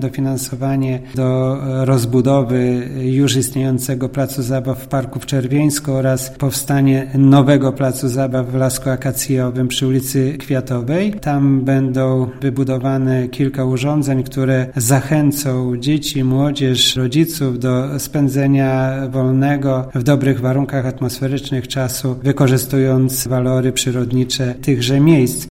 dofinansowanie do e, rozbudowy e, już istniejącego placu zabaw w Parku w Czerwieńsku oraz powstanie nowego placu zabaw w Lasku Akacjowym przy ulicy Kwiatowej. Tam będą wybudowane kilka urządzeń, które zachęcą dzieci, młodzież, rodziców do spędzenia wolnego w dobrych warunkach atmosferycznych czasu, wykorzystując walory przyrodnicze tychże miejsc.